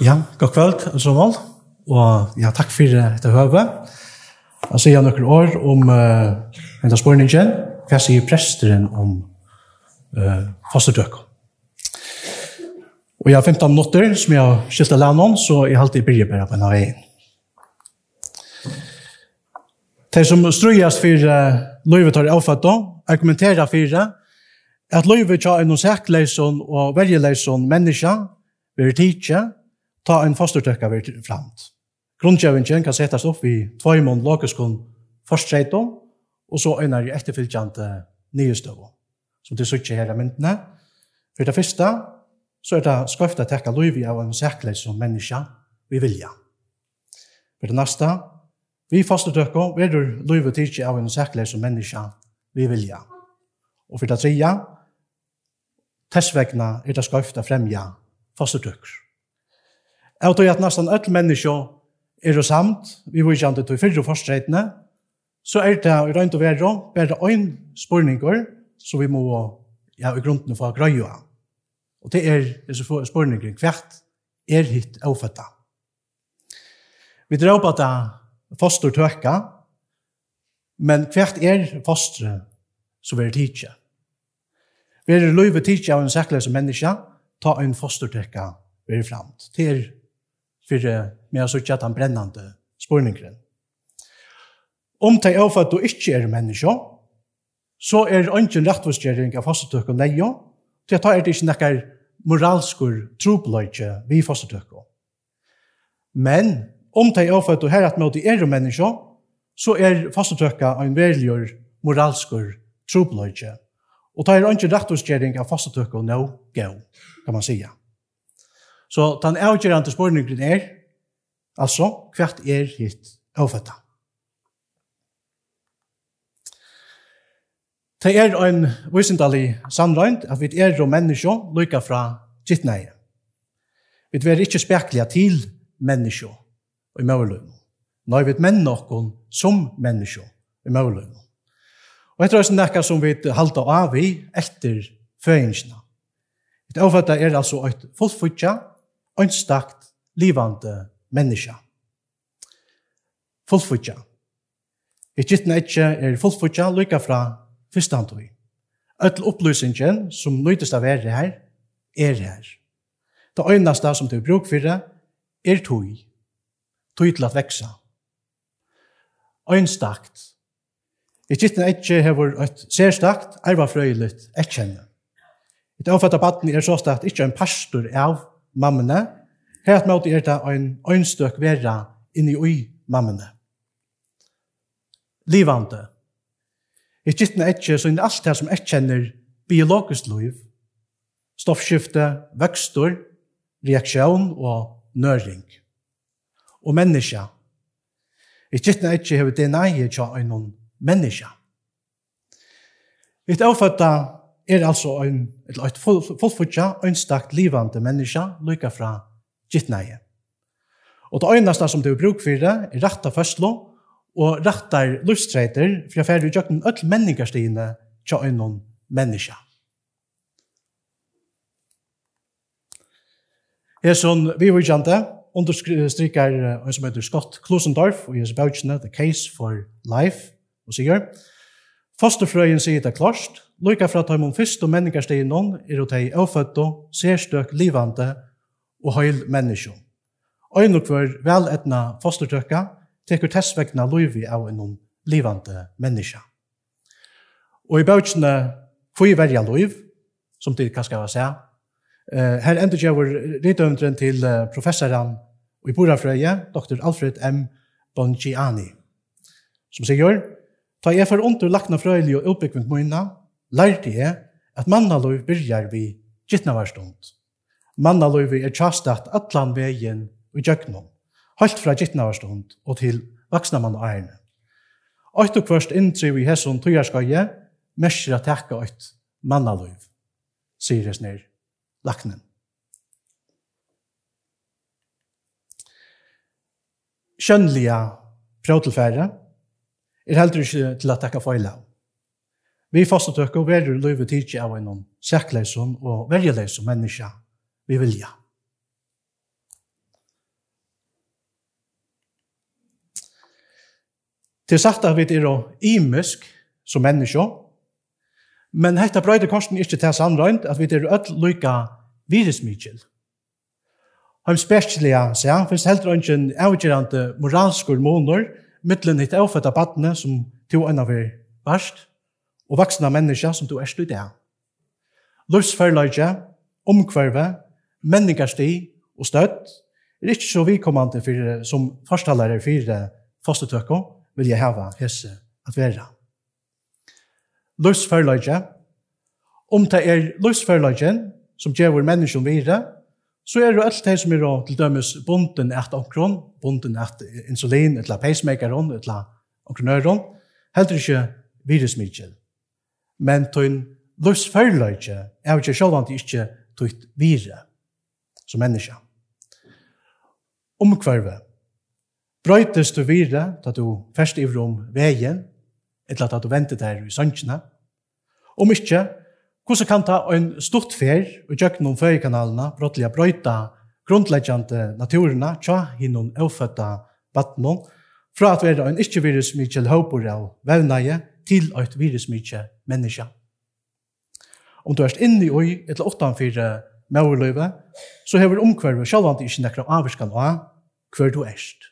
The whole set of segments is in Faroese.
Ja, god kveld, som vel. Og ja, takk for dette høve. Jeg sier noen år om uh, en av spørningen. Hva sier presteren om uh, fastedøk? Og jeg har 15 minutter som jeg har skilt av landet, så jeg har alltid bryr bare på en av veien. De som strøyes for uh, løyvet har avfatt da, argumenterer for det, at løyvet har en sækleisjon og vergeleisjon menneske, vil tidsje, ta en fostertøkka vi framt. Grunnkjøvingen kan settes opp i tvøymon logiskon forstreitom, og så øyner i etterfylgjante nyestøvå. Som det sikker her i myndene. For det første, så er det skøyft å tekke lov av en sækleid som menneske vi vilja. For det neste, vi fostertøkka er det lov til av en sækleid som menneske vi vilja. Og for det tredje, tessvegna er det skøyft å fremja fostertøkker. Jeg tror at nesten alle mennesker er jo samt, vi var ikke annet til fyrre forstreitene, så er det i røynt å være bare en spørninger som vi må ja, i grunden få grøye av. Og det er disse spørninger hvert er hitt avføtta. Vi drar på at foster tøkka, men hvert er fostre som er tidskje. Vi er løyve tidskje av en særlig menneske, ta en foster tøkka, vi er fremt. Det er for med å sitte at han brennende spurningren. Om de avfatt du ikke er mennesker, så er det ikke en rettvisgjering av fastetøk og leie, til at det er ikke noen moralskur trobløyke vi fastetøk. Men om de avfatt du her at med er mennesker, så er fastetøkka en verligur moralskur trobløyke. Og det er ikke rettvisgjering av fastetøk og no-go, kan man sige. Så den avgjørende spørningen er, altså, hvert er hitt avføtta. Det er en visendalig samrøynd at vi er og mennesker lykka fra kittneie. Vi er ikke spekliga til mennesker i møveløyne. Nå er vi menn noen som mennesker i møveløyne. Og etter oss nekka som vi halda av i etter føyingsna. Et avføtta er altså et fullfutja ønstakt, livande menneske. Fullfutja. I gittna ikkje er fullfutja lykka fra fyrstandoi. Øtl opplysingen som nøytest av er her, er her. Det øynasta som du bruk fyrir er tui. Tui til at veksa. Øynstakt. I gittna ikkje hefur eit sérstakt, ervafrøyligt, etkjenne. Et avfatta batten er såstakt ikkje en pastor av mammene, Helt måte er det en øynstøk vera inni ui mammene. Livande. I gittne etkje, så inni alt det som etkjenner biologisk liv, stoffskifte, vøkstor, reaksjon og nøring. Og menneska. I gittne etkje hever DNA-et kja øynon menneska. Et avfødda er altså en, et, et fullfutja, ønstakt, livande menneska, lykka fra gittneie. Og det øyneste som du er bruk for det, er rett av førstlo, og rett av lustreiter, for jeg færre i jøkken ødel menningarstiene tja øynon menneska. Jeg er sånn, vi vil kjente, understryker en som heter Scott Klosendorf, og jeg er The Case for Life, og sier, Fosterfrøyen sier det klart, lykka fra at og første menneskestegene er å ta i avfødte, serstøk, livande og høyl mennesker. Øyne og hver veletna fostertøkka teker testvekna løyvi av en livande menneske. Og i bøtjene Kvoi verja løyv, som det kan var seg, her endur jeg vår ridøvndren til professoren i Borafrøye, dr. Alfred M. Bongiani, som sier, Ta jeg for under lakna frøylig og utbyggving møyna, lærte jeg at mannaløy byrjar vi gittnavarstund. Mannaløy er tjastat atlan vegin og gjøgnum, halt fra gittnavarstund og til vaksna mann og ærne. Oit og kvørst inntri vi hesson tøyarskaje, mersker at tekka oit mannaløy, sier jeg snir laknen. Kjønnliga prøvtilfære, er heldur ikke til at takka feila. av. Vi fastet økker verur løyve tidsi av en sækleisum og verjeleisum menneska vi vilja. Det er sagt at vi er imisk som menneska, men hetta brøyde korsen ikke til samrøynd at vi er öll lykka virusmykjel. Heim sperskelige, sier han, finnes heldur ønsken avgjørende moralskur måneder, mittlen ditt avfødda badne som to enn av er varst, og vaksna menneska som du er i det. Løsferleidje, omkverve, menningarsti og støtt, er ikke så vidkommande for, som forstalare for fastetøkko, vil jeg hava hese at være. Løsferleidje, om det er løsferleidjen som gjør menneskene videre, så er det alt det som er til dømes bunden etter omkron, bunden etter insulin, etter pacemakeron, etter omkronøron, heller ikke virusmiddel. Men tøyn løsførløyke er jo ikke sjølvand ikke tøyt vire som menneske. Omkvarve. Brøytes du vire, da du først i rom veien, etter at du venter der i sønnsene. Om ikke, Hvordan kan ta en stort fer og gjøre noen føyekanalene for å brøyta grunnleggjande naturerna tja hinnom avfødda vattnet, fra at være en ikke-virusmykje håper av vevneie til et virusmykje menneske. Om du er inne i oi etter 8-4 maurløyve, så hever omkvarve sjalvant ikke nekra avvarskan av hver du erst.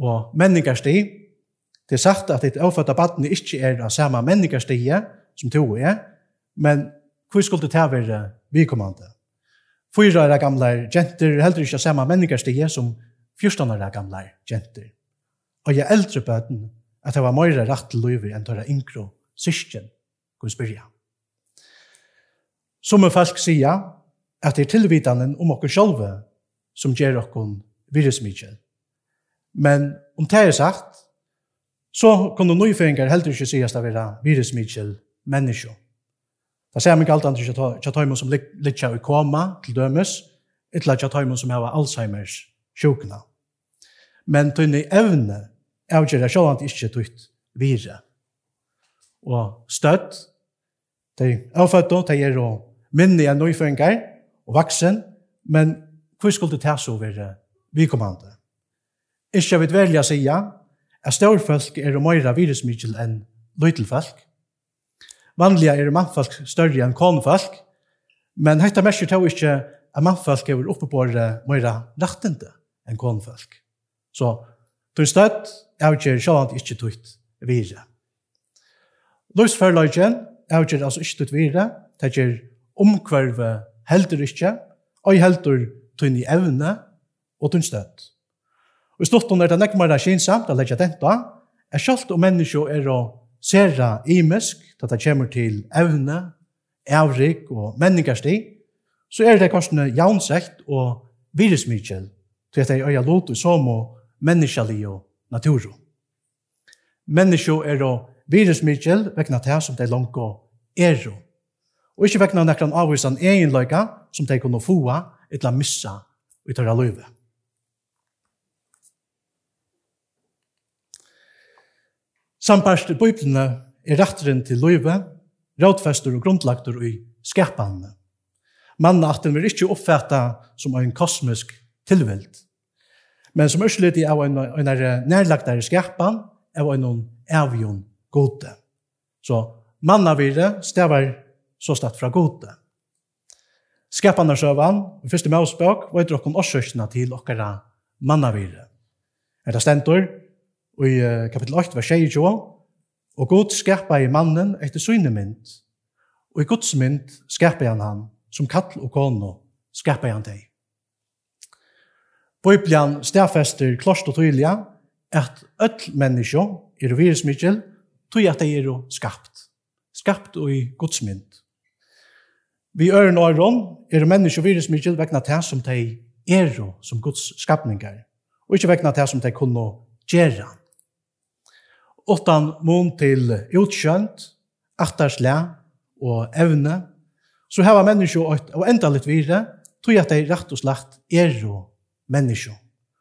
Og menningarsti, det er sagt at et avfødda vattnet ikke er av samme menningarstige, som to er, men hvor skulle det til være vi kommande? Fyra er gamle jenter, heller ikke samme menneskerstige som 14 er gamle jenter. Og jeg eldre bøten at det var mer rett til løyve enn tørre inkro syskjen, kunne spyrja. Som en falsk sier at det er tilvitanen om oss selv som gjør oss virusmykje. Men om det er sagt, så kunne nøyføringer heller ikke sies det være virusmykje menneske. Da ser man ikke alltid at tjatøymen som litja i koma til dømes, ytla tjatøymen som har Alzheimers sjukna. Men tunne evne avgjera sjålant ikke tutt vire. Og støtt, de avfødda, de er jo minne enn nøyføringar og vaksen, men hvor skulle det tas over vikommande? Ikkje vil velge å si at størfolk er og meira virusmykkel enn løytelfolk, Vanliga er mannfolk større enn konfolk, men hetta merker tog ikke at mannfolk er oppe på det mer rettende enn konfolk. Så du støtt er ikke sjålant ikke tøyt vire. Løsførløgjen er ikke altså ikke tøyt vire, det er omkvarve heldur ikke, og heldur tøyne i evne og tøyne støtt. Og i slutten er det nekmere kinsamt å legge dette, er sjalt om mennesker er å sera imisk, da det kommer til evne, avrik og menningarsti, så er det korsene jaunsekt og virusmykjel, til at det er øya lot i som og menneskjali og naturo. Menneskjo er og virusmykjel vekna til som det er langt og ero, og ikke vekna nekran avvisan egenløyga som det kunne få eller missa ut av løyve. Samparst i bøyblene er retteren til løyve, rådfester og grundlagter i skapene. Manna at den vil ikke oppfatta som en kosmisk tilvild, men som ørselig er av en, en nærlagtere skapan av en avgjøn gode. Så manna vire stavar så statt fra gode. Skapanersøvan, i første mausbøk, var et rokkon årsøkene til okkara manna. Er det stentor, Og i kapitel 8, vers 22, og god skapa i mannen etter syne mynd, og i gods mynd skapa han han, som kall og kono skapa han deg. Bibelen stedfester klost og tydelig at öll menneskje er virusmykkel, tog at de er skapt. Skapt og i gods mynd. Vi øren og øren er menneskje virusmykkel vegna til som de er som Guds skapningar, og ikke vegna til som de kunne gjøre åttan mån til utkjønt, attersle og evne, så hava menneskje et og enda litt vire, jeg at de rett og slett er jo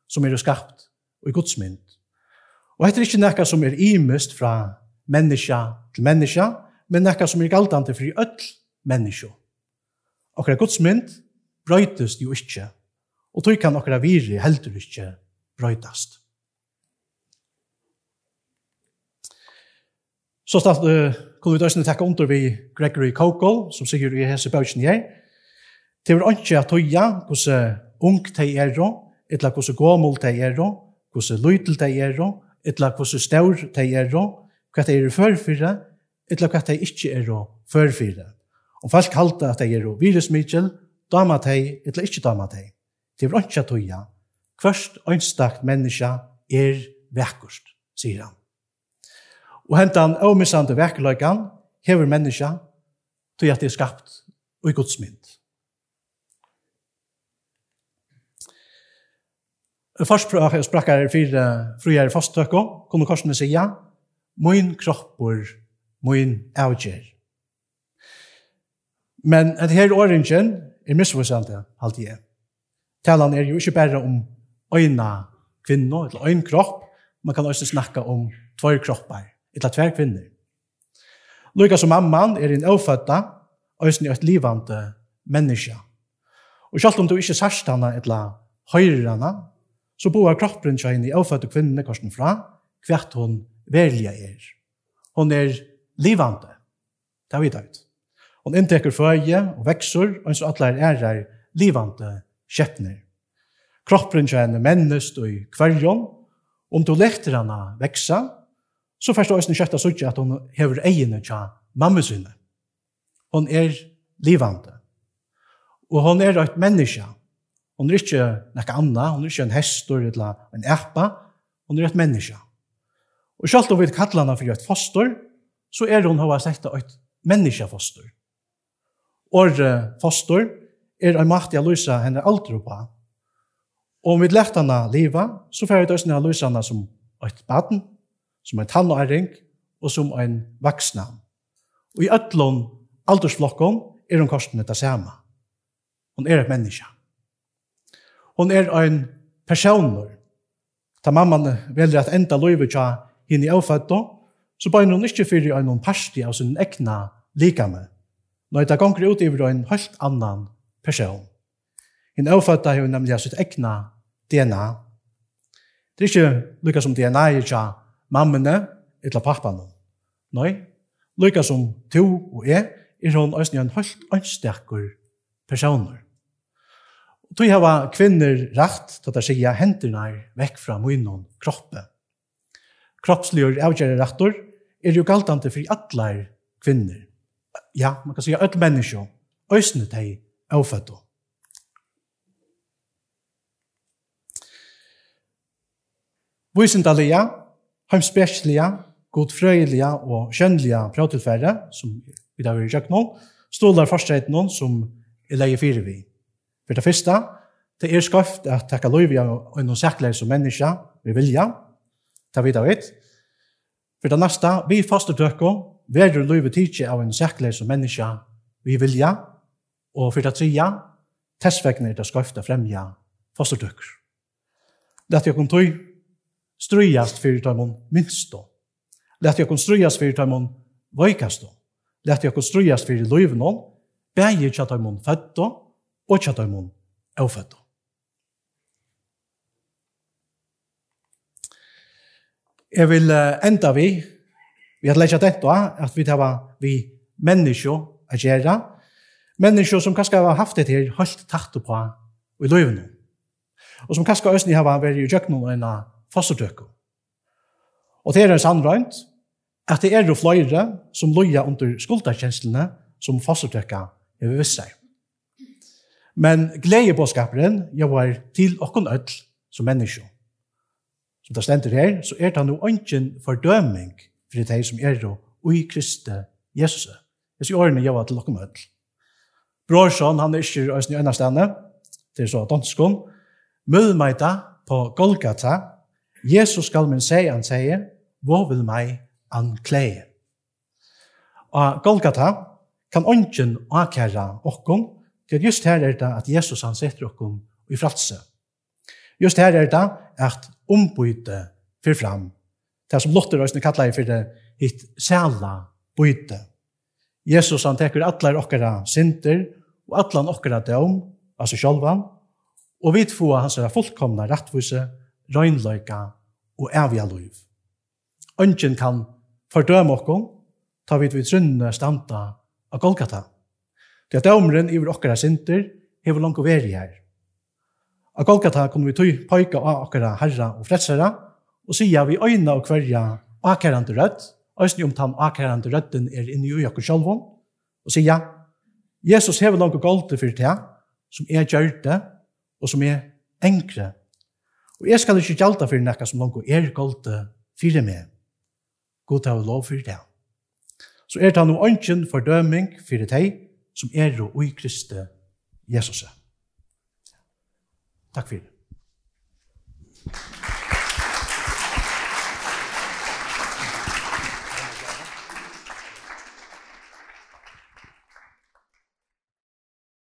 som er skapt og i godsmynd. Og hette er ikke noe som er imest fra menneske til menneske, men noe som er galdande for i Og menneskja. Okra godsmynd brøytest jo ikke, og tog kan okra viri heldur ikke brøytast. Så stod uh, kunne vi døsne takke under vi Gregory Kogel, som sikkert i hese bøysen jeg. Det var ikke at tøya hvordan ung de er, eller hvordan gåmål de er, hvordan lydel de er, eller hvordan stør de er, hva de er førfyrre, eller hva de ikke er førfyrre. Om folk halte at de er virusmidjel, dama de, eller ikke dama de. Det var ikke at tøya. Først ønstakt menneske er vekkost, sier han. Og hentan omissande verkeløykan hever menneska til at det er skapt og i Guds mynd. Først sprakkar fire frugjere fasttøkko, kunne korsene sija, «Moin kroppur, moin avgjer». Men at her åringen er misvisande, halte jeg. Talan er jo ikke bare om øyna kvinno, eller øyn kropp, man kan også snakka om tvær kroppar eller tver kvinner. Lukka som mamman er en avfødda, og er et livande menneske. Og selv om du ikke sørst henne eller høyrer henne, så bor kroppen seg inn i avfødde kvinnene korsen fra, hvert hun velja er. Hun er livande. Det har vi tatt. Hun inntekker føye og vekser, og så alle er er livande kjettner. Kroppen seg inn i mennesk og i kvarjon, om du lekter henne veksa, så først og kjøtt av suttje at hun hever egene tja mamma sinne. Hun er livande. Og hun er et menneske. Hun er ikke noe annet, hun er ikke en hest eller en erpa, hun er et menneske. Og selv om vi kallar henne for et foster, så er hun hva sett et menneskefoster. Og foster er en makt jeg løser henne aldri på. Og om vi lærte henne livet, så får vi løse henne som et baden, som en tannæring og som en vaksna. Og i ætlån aldersflokken er hun korsene det samme. Hun er et menneske. Hun er en personer. Da mamman velger at enda løyve tja henne i avfødda, så bare hun ikke fyrir en parsti av sin egna likame. Når det gonger ut iver en helt annan person. Henne avfødda er jo nemlig sitt egna DNA. Det er ikke lykka som DNA er tja mammene eller pappan. Nei, lykka som to og jeg, er hun også en helt ønstekker personer. Og tog hava kvinner rett til å si at hendene er vekk fra munnen kroppen. Kroppsliggjør avgjørende retter er jo galtante for alle kvinner. Ja, man kan si at alle mennesker, øsne de avfødde. Vysindalia heimspesliga, godfrøyliga og kjønnliga prøvtilfære, som vi da vil gjøre noen, stålar forstreit noen som er leie fire vi. For det første, det er skøft at takka lov og noen sækler som menneska vi vilja, det vi da vet. For det neste, vi faste tøkko, verur lov tidsi av en sækler som menneska vi vilja, og for det tredje, tessvegner det skøft at fremja faste tøkker. Dette er kun tøy, strujast fyrir tæmon minst då. Lett jeg kun strujast fyrir tæmon vøykast då. Lett jeg kun strujast fyrir loivnån, bægir tja tæmon født då, og tja taimon då. Jeg vil enda vi, vi har lekkja dette, at vi tar vi menneskjå a gjerra, menneskjå som kanskje har haft det her høyt tatt på i løyvene, og som kanskje også har vært i djøkkenen og fosterdøkken. Og det er en sannrøynt at det er jo fløyre som løyer under skuldakjenslene som fosterdøkken er vi seg. Men glede på skaperen gjør til åkken ødel som menneske. Som det stender her, så er det noe ønsken fordøming for det som er jo i Kristi Jesus. Jeg sier årene gjør til åkken ødel. Brorson, han er ikke i øyne stedene, det er så danskån, mød meg da på Golgata, Jesus skal min seie, han sier, «Vå vil meg anklæge?» Og Golgata kan ånden akkjære okkom, for just her er det at Jesus han setter okkom i fratse. Just her er det at ombyte fyr fram, det som Lotterøysene kallar for det hitt sæla byte. Jesus han teker atler okkara synder og atlan okkara døm, altså sjálvan, og vi får hans fullkomna rettvise røgnløyka og evige liv. Ønsken kan fordøme okkon, ta vid vi trunne standa av Golgata. Det er dømeren vår okkara sinter, hever langt veri her. Av Golgata kunne vi tog pøyka av okkara herra og fredsherra, og sier vi øyne og kverja akkerande rødt, øyne om tann akkerande rødden er inni ui okkur sjálfon, og sier, Jesus hever langt golgta fyrir tega, som er gjørte, og som er enkre Og jeg skal ikke gjelda for nekka som langt er gulda fyrir meg. God til å lov fyrir det. Så er det noe ønsken fordøming fyrir deg som er og i Kristi Jesus. Takk fyrir.